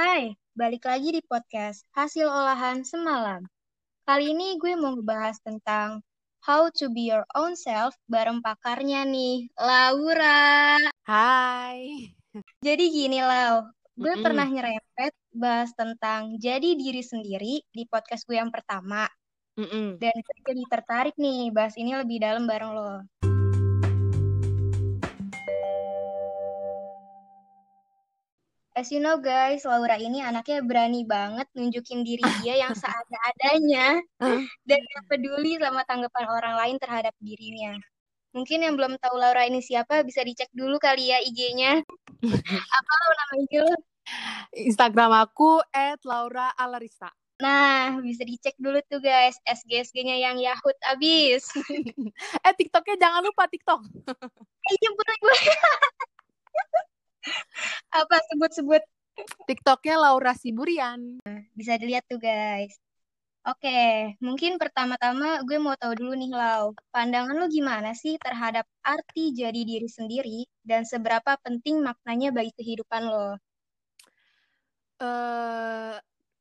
Hai, balik lagi di podcast Hasil Olahan Semalam. Kali ini gue mau ngebahas tentang How to be your own self bareng pakarnya nih, Laura. Hai. Jadi gini, Lau. Gue Mm-mm. pernah nyerempet bahas tentang jadi diri sendiri di podcast gue yang pertama. Mm-mm. Dan gue jadi tertarik nih bahas ini lebih dalam bareng lo. As you know guys, Laura ini anaknya berani banget nunjukin diri dia yang seada-adanya dan gak peduli sama tanggapan orang lain terhadap dirinya. Mungkin yang belum tahu Laura ini siapa bisa dicek dulu kali ya IG-nya. Apa lo nama IG lo? Instagram aku @laura_alarista. Nah, bisa dicek dulu tuh guys, SG-SG-nya yang Yahut abis. eh TikToknya jangan lupa TikTok. Eh, jemput gue. Apa sebut-sebut? TikToknya Laura Siburian. Bisa dilihat tuh guys. Oke, mungkin pertama-tama gue mau tahu dulu nih Lau, pandangan lo gimana sih terhadap arti jadi diri sendiri dan seberapa penting maknanya bagi kehidupan lo? Eh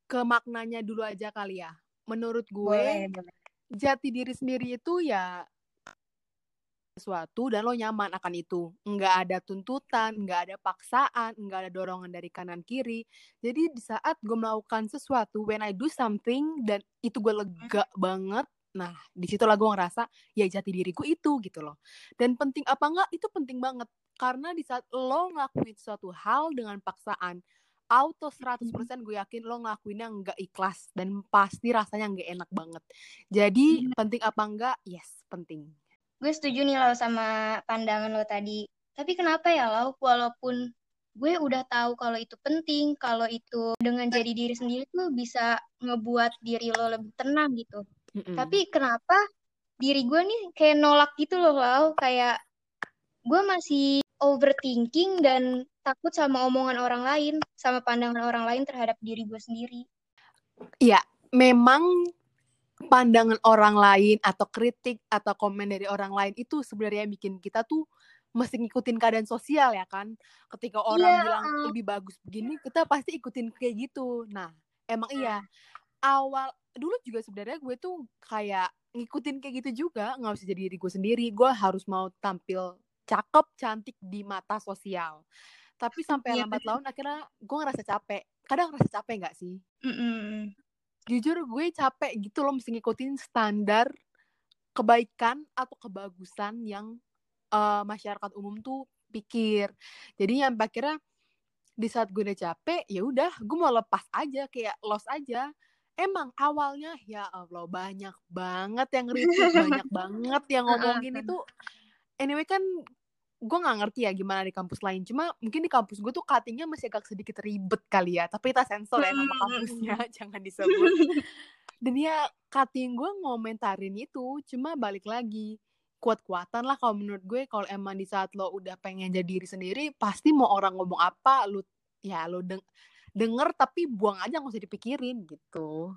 ke maknanya dulu aja kali ya. Menurut gue Boleh, boleh. jati diri sendiri itu ya sesuatu dan lo nyaman akan itu. Nggak ada tuntutan, nggak ada paksaan, nggak ada dorongan dari kanan kiri. Jadi di saat gue melakukan sesuatu, when I do something dan itu gue lega banget, nah di situlah gue ngerasa ya jati diriku itu gitu loh. Dan penting apa enggak itu penting banget karena di saat lo ngelakuin suatu hal dengan paksaan, auto 100% gue yakin lo ngelakuinnya nggak ikhlas dan pasti rasanya nggak enak banget. Jadi penting apa enggak? Yes, penting. Gue setuju nih Lau sama pandangan lo tadi. Tapi kenapa ya Lau, walaupun gue udah tahu kalau itu penting, kalau itu dengan jadi diri sendiri tuh bisa ngebuat diri lo lebih tenang gitu. Mm-mm. Tapi kenapa diri gue nih kayak nolak gitu loh Lau, kayak gue masih overthinking dan takut sama omongan orang lain, sama pandangan orang lain terhadap diri gue sendiri. Iya, memang pandangan orang lain atau kritik atau komen dari orang lain itu sebenarnya yang bikin kita tuh mesti ngikutin keadaan sosial ya kan. Ketika orang Iya, bilang uh. lebih bagus begini, kita pasti ikutin kayak gitu. Nah, emang iya. Awal dulu juga sebenarnya gue tuh kayak ngikutin kayak gitu juga, nggak usah jadi diri gue sendiri. Gue harus mau tampil cakep, cantik di mata sosial. Tapi sampai Iya, lambat laun akhirnya gue ngerasa capek. Kadang ngerasa capek nggak sih? Mm-mm. Jujur gue capek gitu loh mesti ngikutin standar kebaikan atau kebagusan yang eh, masyarakat umum tuh pikir. Jadi yang akhirnya di saat gue udah capek, ya udah gue mau lepas aja kayak lost aja. Emang awalnya ya Allah banyak banget yang retweet, banyak banget yang ngomongin itu. Anyway kan gue nggak ngerti ya gimana di kampus lain. Cuma mungkin di kampus gue tuh cuttingnya masih agak sedikit ribet kali ya. Tapi kita sensor ya nama kampusnya, jangan disebut. Dan ya cutting gue ngomentarin itu, cuma balik lagi kuat-kuatan lah kalau menurut gue kalau emang di saat lo udah pengen jadi diri sendiri pasti mau orang ngomong apa lu ya lo deng denger tapi buang aja nggak usah dipikirin gitu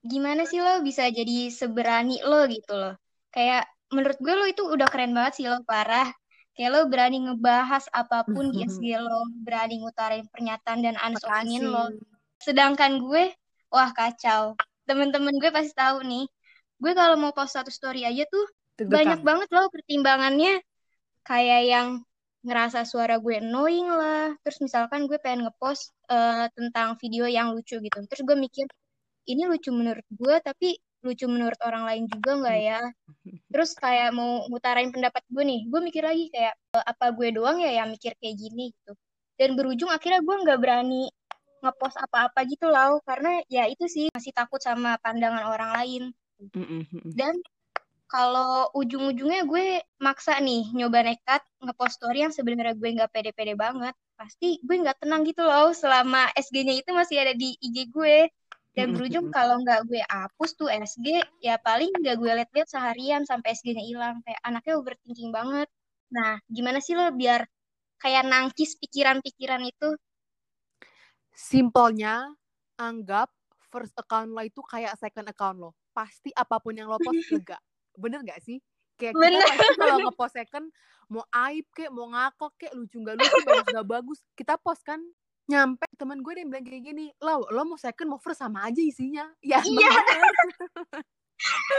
Gimana sih lo bisa jadi seberani lo gitu loh? Kayak menurut gue lo itu udah keren banget sih lo parah. Kayak lo berani ngebahas apa pun di SG lo, berani ngutarin pernyataan dan opinion lo. Sedangkan gue, wah kacau. Temen-temen gue pasti tahu nih. Gue kalau mau post satu story aja tuh banyak banget loh pertimbangannya. Kayak yang ngerasa suara gue annoying lah. Terus misalkan gue pengen ngepost eh, tentang video yang lucu gitu. Terus gue mikir, ini lucu menurut gue, tapi lucu menurut orang lain juga nggak ya? Terus kayak mau ngutarain pendapat gue nih, gue mikir lagi kayak "Eh, apa gue doang ya yang mikir kayak gini gitu. Dan berujung akhirnya gue nggak berani ngepost apa-apa gitu loh, karena ya itu sih masih takut sama pandangan orang lain. Dan kalau ujung-ujungnya gue maksa nih nyoba nekat ngepost story yang sebenarnya gue nggak pede-pede banget, pasti gue nggak tenang gitu loh selama SG-nya itu masih ada di IG gue. Dan berujung kalau nggak gue hapus tuh SG, ya paling nggak gue liat-liat seharian sampai SG-nya hilang. Kayak anaknya overthinking banget. Nah, gimana sih lo biar kayak nangkis pikiran-pikiran itu? simpelnya anggap first account lo itu kayak second account lo pasti apa pun yang lo post lega bener gak sih kayak kita Bener. pasti kalau ngepost second mau aib kek mau ngakak kek lucu nggak lucu bagus nggak bagus kita post kan nyampe teman gue dia bilang kayak gini lo lo mau second mau first sama aja isinya. Ya iya.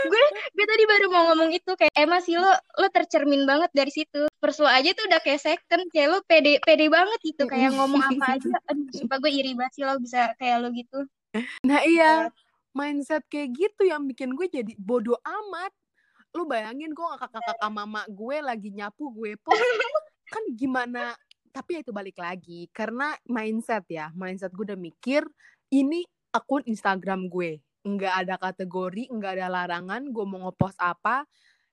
gue gue tadi baru mau ngomong itu kayak emang sih lo lo tercermin banget dari situ. First lo aja tuh udah kayak second kayak lo pede pede banget gitu kayak ngomong apa aja. Aduh sumpah gue iri banget sih lo bisa kayak lo gitu. Nah iya. Mindset kayak gitu yang bikin gue jadi bodoh amat. Lu bayangin gue kakak-kakak mama gue lagi nyapu gue pun kan gimana tapi ya itu balik lagi karena mindset ya mindset gue udah mikir ini akun Instagram gue. Nggak ada kategori nggak ada larangan gue mau ngepost apa.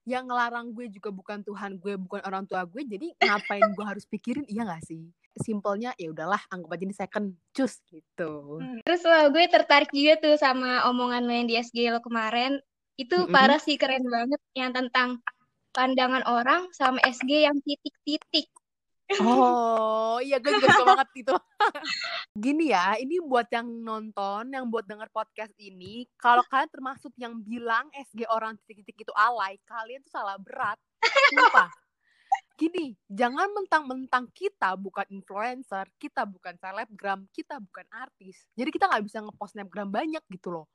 Yang ngelarang gue juga bukan Tuhan gue bukan orang tua gue jadi ngapain gue harus pikirin iya gak sih? Simpelnya ya udahlah anggap aja ini second cus gitu. Hmm. terus lo gue tertarik juga tuh sama omongan lo yang di SG lo kemarin. Itu mm -hmm. parah sih keren banget yang tentang pandangan orang sama SG yang titik-titik Oh, iya gue juga suka banget itu. Gini ya, ini buat yang nonton, yang buat denger podcast ini, kalau kalian termasuk yang bilang SG orang titik-titik itu alay, kalian tuh salah berat. Lupa. Gini, jangan mentang-mentang kita bukan influencer, kita bukan selebgram, kita bukan artis. Jadi kita nggak bisa ngepost snapgram banyak gitu loh.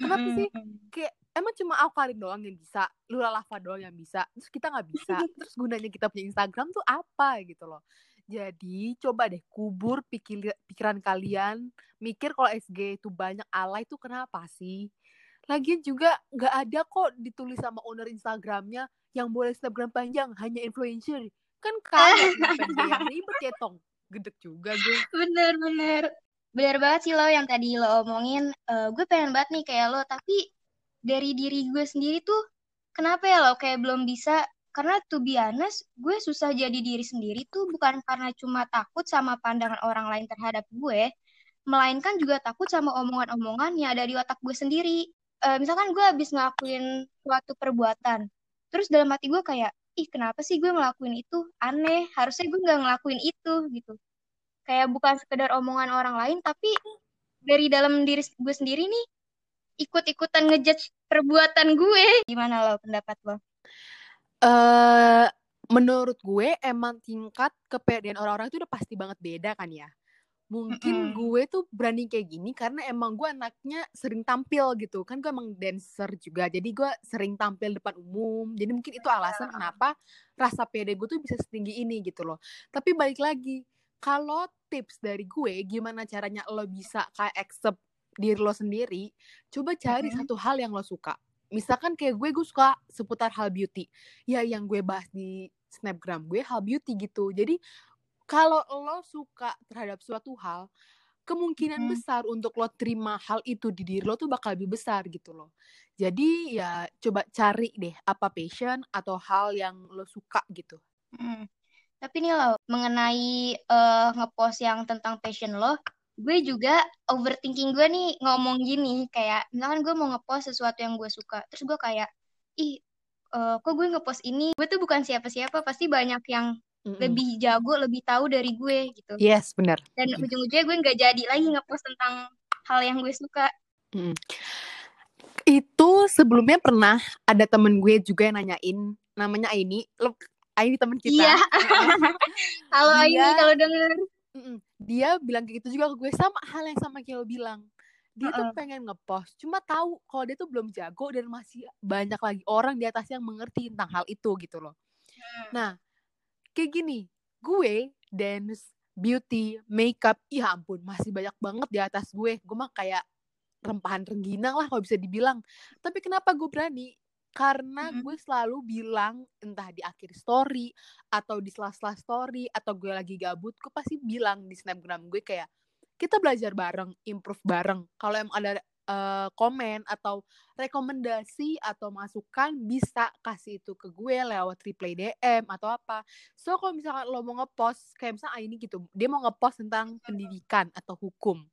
Kenapa sih? Kayak emang cuma aku kali doang yang bisa, lu Lava doang yang bisa, terus kita nggak bisa. Terus gunanya kita punya Instagram tuh apa gitu loh. Jadi coba deh kubur pikir, pikiran kalian, mikir kalau SG itu banyak alay itu kenapa sih? Lagian juga nggak ada kok ditulis sama owner Instagramnya yang boleh Instagram panjang hanya influencer. Kan kalian yang ribet ya tong. Gedek juga gue. Bener bener bener banget sih lo yang tadi lo omongin. Uh, gue pengen banget nih kayak lo tapi dari diri gue sendiri tuh kenapa ya lo kayak belum bisa? Karena to be honest gue susah jadi diri sendiri tuh bukan karena cuma takut sama pandangan orang lain terhadap gue melainkan juga takut sama omongan-omongan yang ada di otak gue sendiri. Uh, misalkan gue habis ngelakuin suatu perbuatan terus dalam hati gue kayak ih kenapa sih gue ngelakuin itu? Aneh harusnya gue nggak ngelakuin itu gitu kayak bukan sekedar omongan orang lain tapi dari dalam diri gue sendiri nih ikut-ikutan ngejudge perbuatan gue. Gimana lo pendapat lo? Uh, menurut gue emang tingkat kepedean orang-orang itu udah pasti banget beda kan ya. Mungkin mm -hmm. gue tuh berani kayak gini karena emang gue anaknya sering tampil gitu. Kan gue emang dancer juga jadi gue sering tampil depan umum. Jadi mungkin itu alasan kenapa rasa pede gue tuh bisa setinggi ini gitu loh. Tapi balik lagi kalau tips dari gue gimana caranya lo bisa kayak accept diri lo sendiri coba cari mm -hmm. satu hal yang lo suka misalkan kayak gue gue suka seputar hal beauty ya yang gue bahas di snapgram gue hal beauty gitu jadi kalau lo suka terhadap suatu hal kemungkinan hmm. besar untuk lo terima hal itu di diri lo tuh bakal lebih besar gitu loh. Jadi ya coba cari deh apa passion atau hal yang lo suka gitu. Hmm. Tapi nih lo mengenai uh, ngepost yang tentang passion lo, gue juga overthinking gue nih ngomong gini kayak misalkan gue mau ngepost sesuatu yang gue suka, terus gue kayak ih uh, kok gue ngepost ini, gue tuh bukan siapa-siapa, pasti banyak yang mm -mm. lebih jago, lebih tahu dari gue gitu. Yes, benar. Dan ujung-ujungnya gue nggak jadi lagi ngepost tentang hal yang gue suka. Mm. Itu sebelumnya pernah ada temen gue juga yang nanyain, namanya ini, lo Aini teman kita. Iya. Halo Aini kalau denger. Dia bilang kayak gitu juga ke gue sama hal yang sama kayak lo bilang. Dia uh -uh. tuh pengen ngepost, cuma tahu kalau dia tuh belum jago dan masih banyak lagi orang di atas yang mengerti tentang hal itu gitu loh. Hmm. Nah, kayak gini, gue dance, beauty, makeup, ya ampun masih banyak banget di atas gue. Gue mah kayak rempahan rengginang lah kalau bisa dibilang. Tapi kenapa gue berani? Karena mm-hmm. gue selalu bilang entah di akhir story atau di sela-sela story atau gue lagi gabut gue pasti bilang di snapgram gue kayak kita belajar bareng improve bareng. Kalau emang ada uh, komen atau rekomendasi atau masukan bisa kasih itu ke gue lewat replay DM atau apa. So kalau misalkan lo mau ngepost kayak misalnya ini gitu dia mau ngepost tentang pendidikan atau hukum.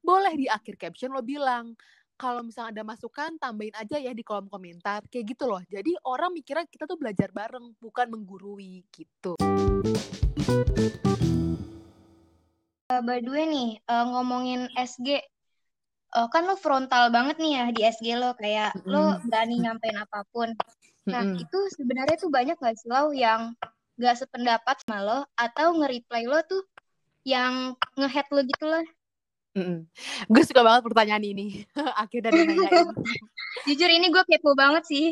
Boleh di akhir caption lo bilang kalau misalnya ada masukan tambahin aja ya di kolom komentar kayak gitu loh jadi orang mikirnya kita tuh belajar bareng bukan menggurui gitu uh, by the way nih uh, ngomongin SG uh, kan lo frontal banget nih ya di SG lo kayak mm. lo berani nyampein apa pun nah mm. itu sebenarnya tuh banyak gak sih lo yang gak sependapat sama lo atau nge-reply lo tuh yang ngehead lo gitu loh. Mm -mm. Gue suka banget pertanyaan ini. Akhirnya dinanyain. Jujur ini gue kepo banget sih.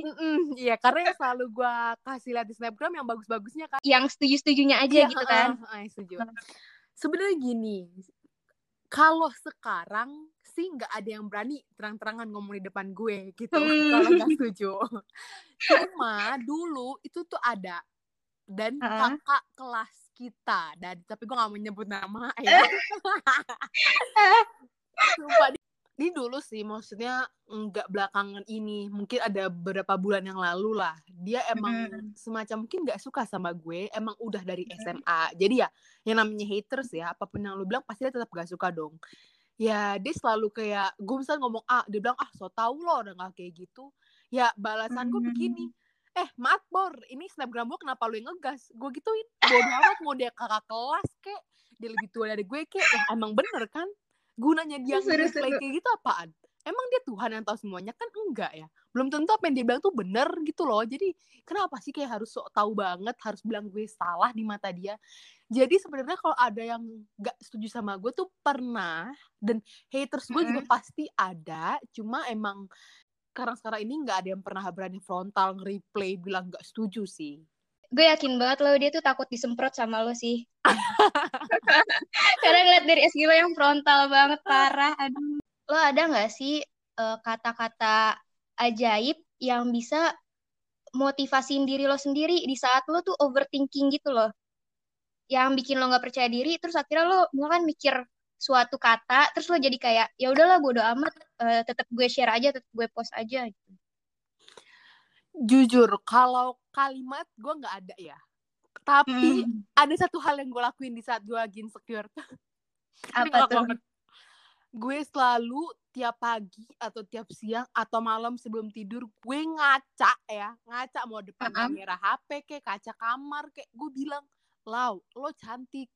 Iya, karena yang selalu gue kasih lihat di snapgram yang bagus-bagusnya kan. Yang setuju-setujunya aja ya, gitu kan. Uh, uh, setuju. Sebenarnya gini, kalau sekarang sih nggak ada yang berani terang-terangan ngomong di depan gue gitu. Hmm. Kalau nggak setuju. Cuma dulu itu tuh ada dan uh -huh. kakak kelas kita dan tapi gue gak mau nyebut nama ya. Sumpah, ini dulu sih maksudnya nggak belakangan ini mungkin ada beberapa bulan yang lalu lah. Dia emang hmm. semacam mungkin nggak suka sama gue emang udah dari SMA jadi ya yang namanya haters ya apa pun yang lu bilang pasti dia tetap gak suka dong. Ya dia selalu kayak gue misalnya ngomong ah dia bilang ah so tau lo udah gak kayak gitu. Ya balasan gue begini eh maaf Bor. Ini snapgram gue kenapa lu yang ngegas? Gue gituin. Bodoh amat mau dia kakak kelas kek. Dia lebih tua dari gue kek. Eh, emang bener kan? Gunanya dia nge kayak gitu apaan? Emang dia Tuhan yang tahu semuanya? Kan enggak ya? Belum tentu apa yang dia bilang tuh bener gitu loh. Jadi kenapa sih kayak harus sok tahu banget harus bilang gue salah di mata dia? Jadi sebenarnya kalau ada yang gak setuju sama gue tuh pernah dan haters gue mm -hmm. juga pasti ada. Cuma emang sekarang-sekarang ini nggak ada yang pernah berani frontal nge-replay bilang nggak setuju sih. Gue yakin banget loh dia tuh takut disemprot sama lo sih. Karena ngeliat dari SG lo yang frontal banget parah. Aduh. Lo ada nggak sih eh, kata-kata ajaib yang bisa motivasiin diri lo sendiri di saat lo tuh overthinking gitu loh. Yang bikin lo nggak percaya diri, terus akhirnya lo kan mikir suatu kata terus lo jadi kayak ya udahlah bodo amat uh, tetap gue share aja tetap gue post aja gitu. jujur kalau kalimat gue nggak ada ya tapi hmm. ada satu hal yang gue lakuin di saat gue lagi insecure apa tuh gue selalu tiap pagi atau tiap siang atau malam sebelum tidur gue ngaca ya ngaca mau depan uh -huh. kamera HP kayak kaca kamar kayak gue bilang lau lo cantik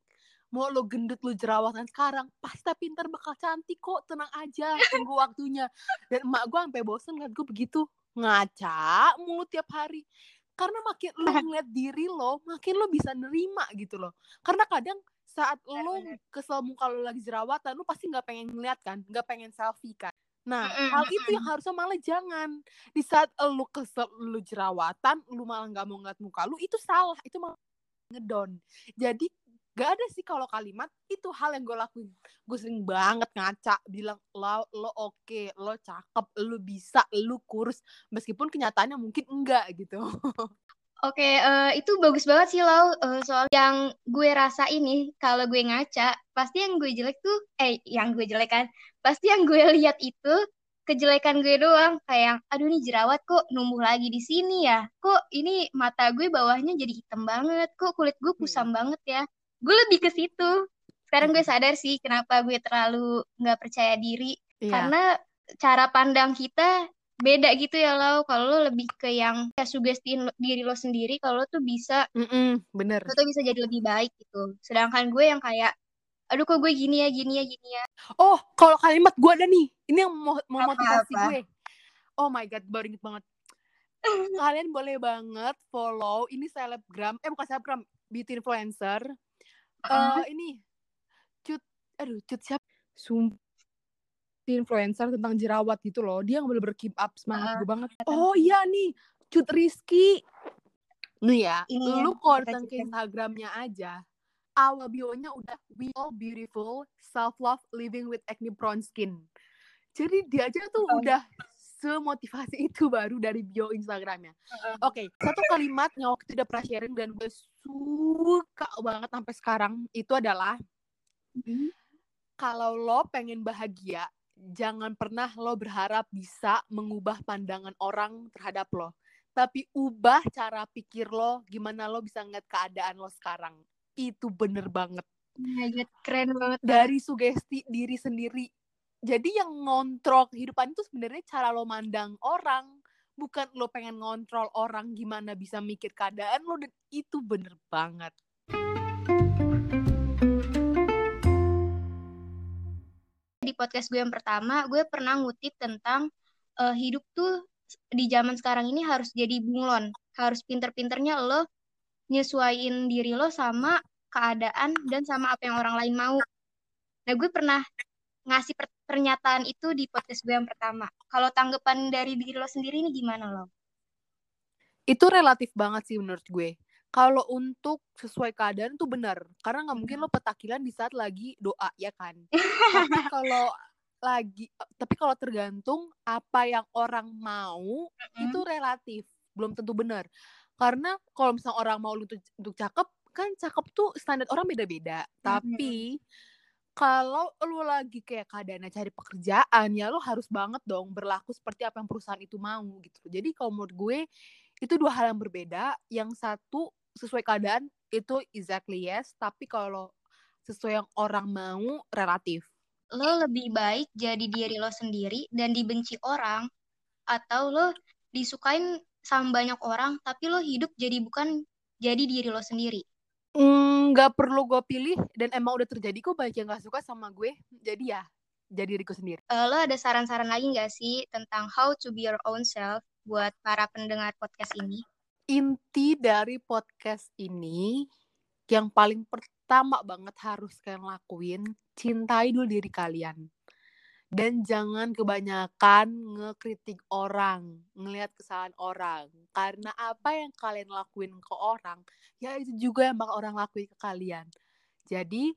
mau lo gendut lo jerawatan sekarang pasti tapi ntar bakal cantik kok tenang aja tunggu waktunya dan emak gue sampai bosen liat gue begitu ngaca mulu tiap hari karena makin lo ngeliat diri lo makin lo bisa nerima gitu loh karena kadang saat lo kesel muka lo lagi jerawatan lo pasti nggak pengen ngeliat kan nggak pengen selfie kan Nah, hal itu yang harusnya malah jangan. Di saat lo kesel, lo jerawatan, lo malah nggak mau ngeliat muka lo, itu salah. Itu malah ngedon. Jadi gak ada sih kalau kalimat itu hal yang gue lakuin. Gue sering banget ngaca bilang lo lo oke okay, lo cakep lo bisa lo kurus. Meskipun kenyataannya mungkin enggak gitu. Oke, okay, uh, eh, itu bagus banget sih lo uh, soal yang gue rasa ini kalau gue ngaca pasti yang gue jelek tuh eh yang gue jelek kan pasti yang gue lihat itu kejelekan gue doang. Kayak aduh nih jerawat kok numbuh lagi di sini ya? Kok ini mata gue bawahnya jadi hitam banget kok kulit gue kusam hmm. banget ya gue lebih ke situ. Sekarang gue sadar sih kenapa gue terlalu nggak percaya diri. Yeah. karena cara pandang kita beda gitu ya lo kalau lo lebih ke yang ya sugestiin diri lo sendiri kalau lo tuh bisa mm -mm, bener. lo tuh bisa jadi lebih baik gitu. Sedangkan gue yang kayak aduh kok gue gini ya gini ya gini ya. Oh kalau kalimat gue ada nih. Ini yang mau motivasi gue. Oh my god baru inget banget. Kalian boleh banget follow ini selebgram eh bukan selebgram beauty influencer uh, ini. Cut aduh cut siapa? Sum influencer tentang jerawat gitu loh. Dia nggak boleh keep up semangat uh, gue banget. Oh iya nih. Cut Rizky. Nih ya? Ini lu kalau datang ke Instagramnya aja. Awal bionya udah we all beautiful self love living with acne prone skin. Jadi dia aja tuh oh. udah semotivasi itu baru dari bio Instagramnya. Uh, Oke, okay, satu kalimat yang waktu itu udah pernah sharing dan gue suka banget sampai sekarang itu adalah mm-hmm. kalau lo pengen bahagia, jangan pernah lo berharap bisa mengubah pandangan orang terhadap lo. Tapi ubah cara pikir lo, gimana lo bisa ngeliat keadaan lo sekarang. Itu bener banget. Ya, keren banget. Dari sugesti diri sendiri jadi yang ngontrol kehidupan itu sebenarnya cara lo mandang orang bukan lo pengen ngontrol orang gimana bisa mikir keadaan lo dan itu bener banget di podcast gue yang pertama gue pernah ngutip tentang uh, hidup tuh di zaman sekarang ini harus jadi bunglon harus pinter-pinternya lo nyesuaiin diri lo sama keadaan, dan sama apa yang orang lain mau. Nah, gue pernah ngasih per pernyataan itu di podcast gue yang pertama. Kalau tanggapan dari diri lo sendiri ini gimana lo? Itu relatif banget sih menurut gue. Kalau untuk sesuai keadaan tuh benar. Karena nggak mungkin lo petakilan di saat lagi doa, ya kan? tapi kalau lagi, tapi kalau tergantung apa yang orang mau, mm -hmm. itu relatif. Belum tentu benar. Karena kalau misalnya orang mau untuk, untuk cakep, kan cakep tuh standar orang beda-beda. Mm -hmm. Kalau lu lagi kayak keadaannya cari pekerjaan ya lo harus banget dong berlaku seperti apa yang perusahaan itu mau gitu. Jadi kalau menurut gue itu dua hal yang berbeda. Yang satu sesuai keadaan itu exactly yes, tapi kalau sesuai yang orang mau relatif. Lo lebih baik jadi diri lo sendiri dan dibenci orang atau lo disukain sama banyak orang tapi lo hidup jadi bukan jadi diri lo sendiri nggak perlu gue pilih dan emang udah terjadi kok banyak yang gak suka sama gue. Jadi ya jadi diriku sendiri. Uh, lo ada saran-saran lagi nggak sih tentang how to be your own self buat para pendengar podcast ini? Inti dari podcast ini yang paling pertama banget harus kalian lakuin cintai dulu diri kalian dan jangan kebanyakan ngekritik orang, ngelihat kesalahan orang. Karena apa yang kalian lakuin ke orang, ya itu juga yang bakal orang lakuin ke kalian. Jadi,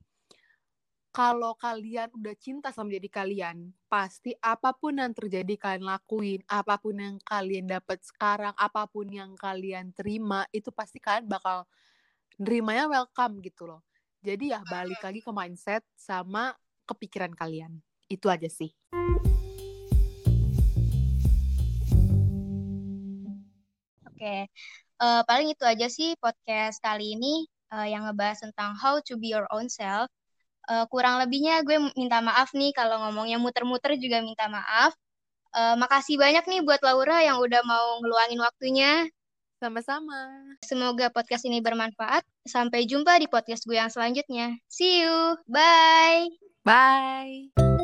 kalau kalian udah cinta sama diri kalian, pasti apa pun yang terjadi kalian lakuin, apa pun yang kalian dapat sekarang, apa pun yang kalian terima, itu pasti kalian bakal nerimanya welcome gitu loh. Jadi ya balik lagi ke mindset sama kepikiran kalian. Itu aja sih. Oke, uh, paling itu aja sih podcast kali ini uh, yang ngebahas tentang how to be your own self. Uh, kurang lebihnya gue minta maaf nih kalau ngomongnya muter-muter juga minta maaf. Uh, makasih banyak nih buat Laura yang udah mau ngeluangin waktunya. Sama-sama. Semoga podcast ini bermanfaat. Sampai jumpa di podcast gue yang selanjutnya. See you. Bye. Bye.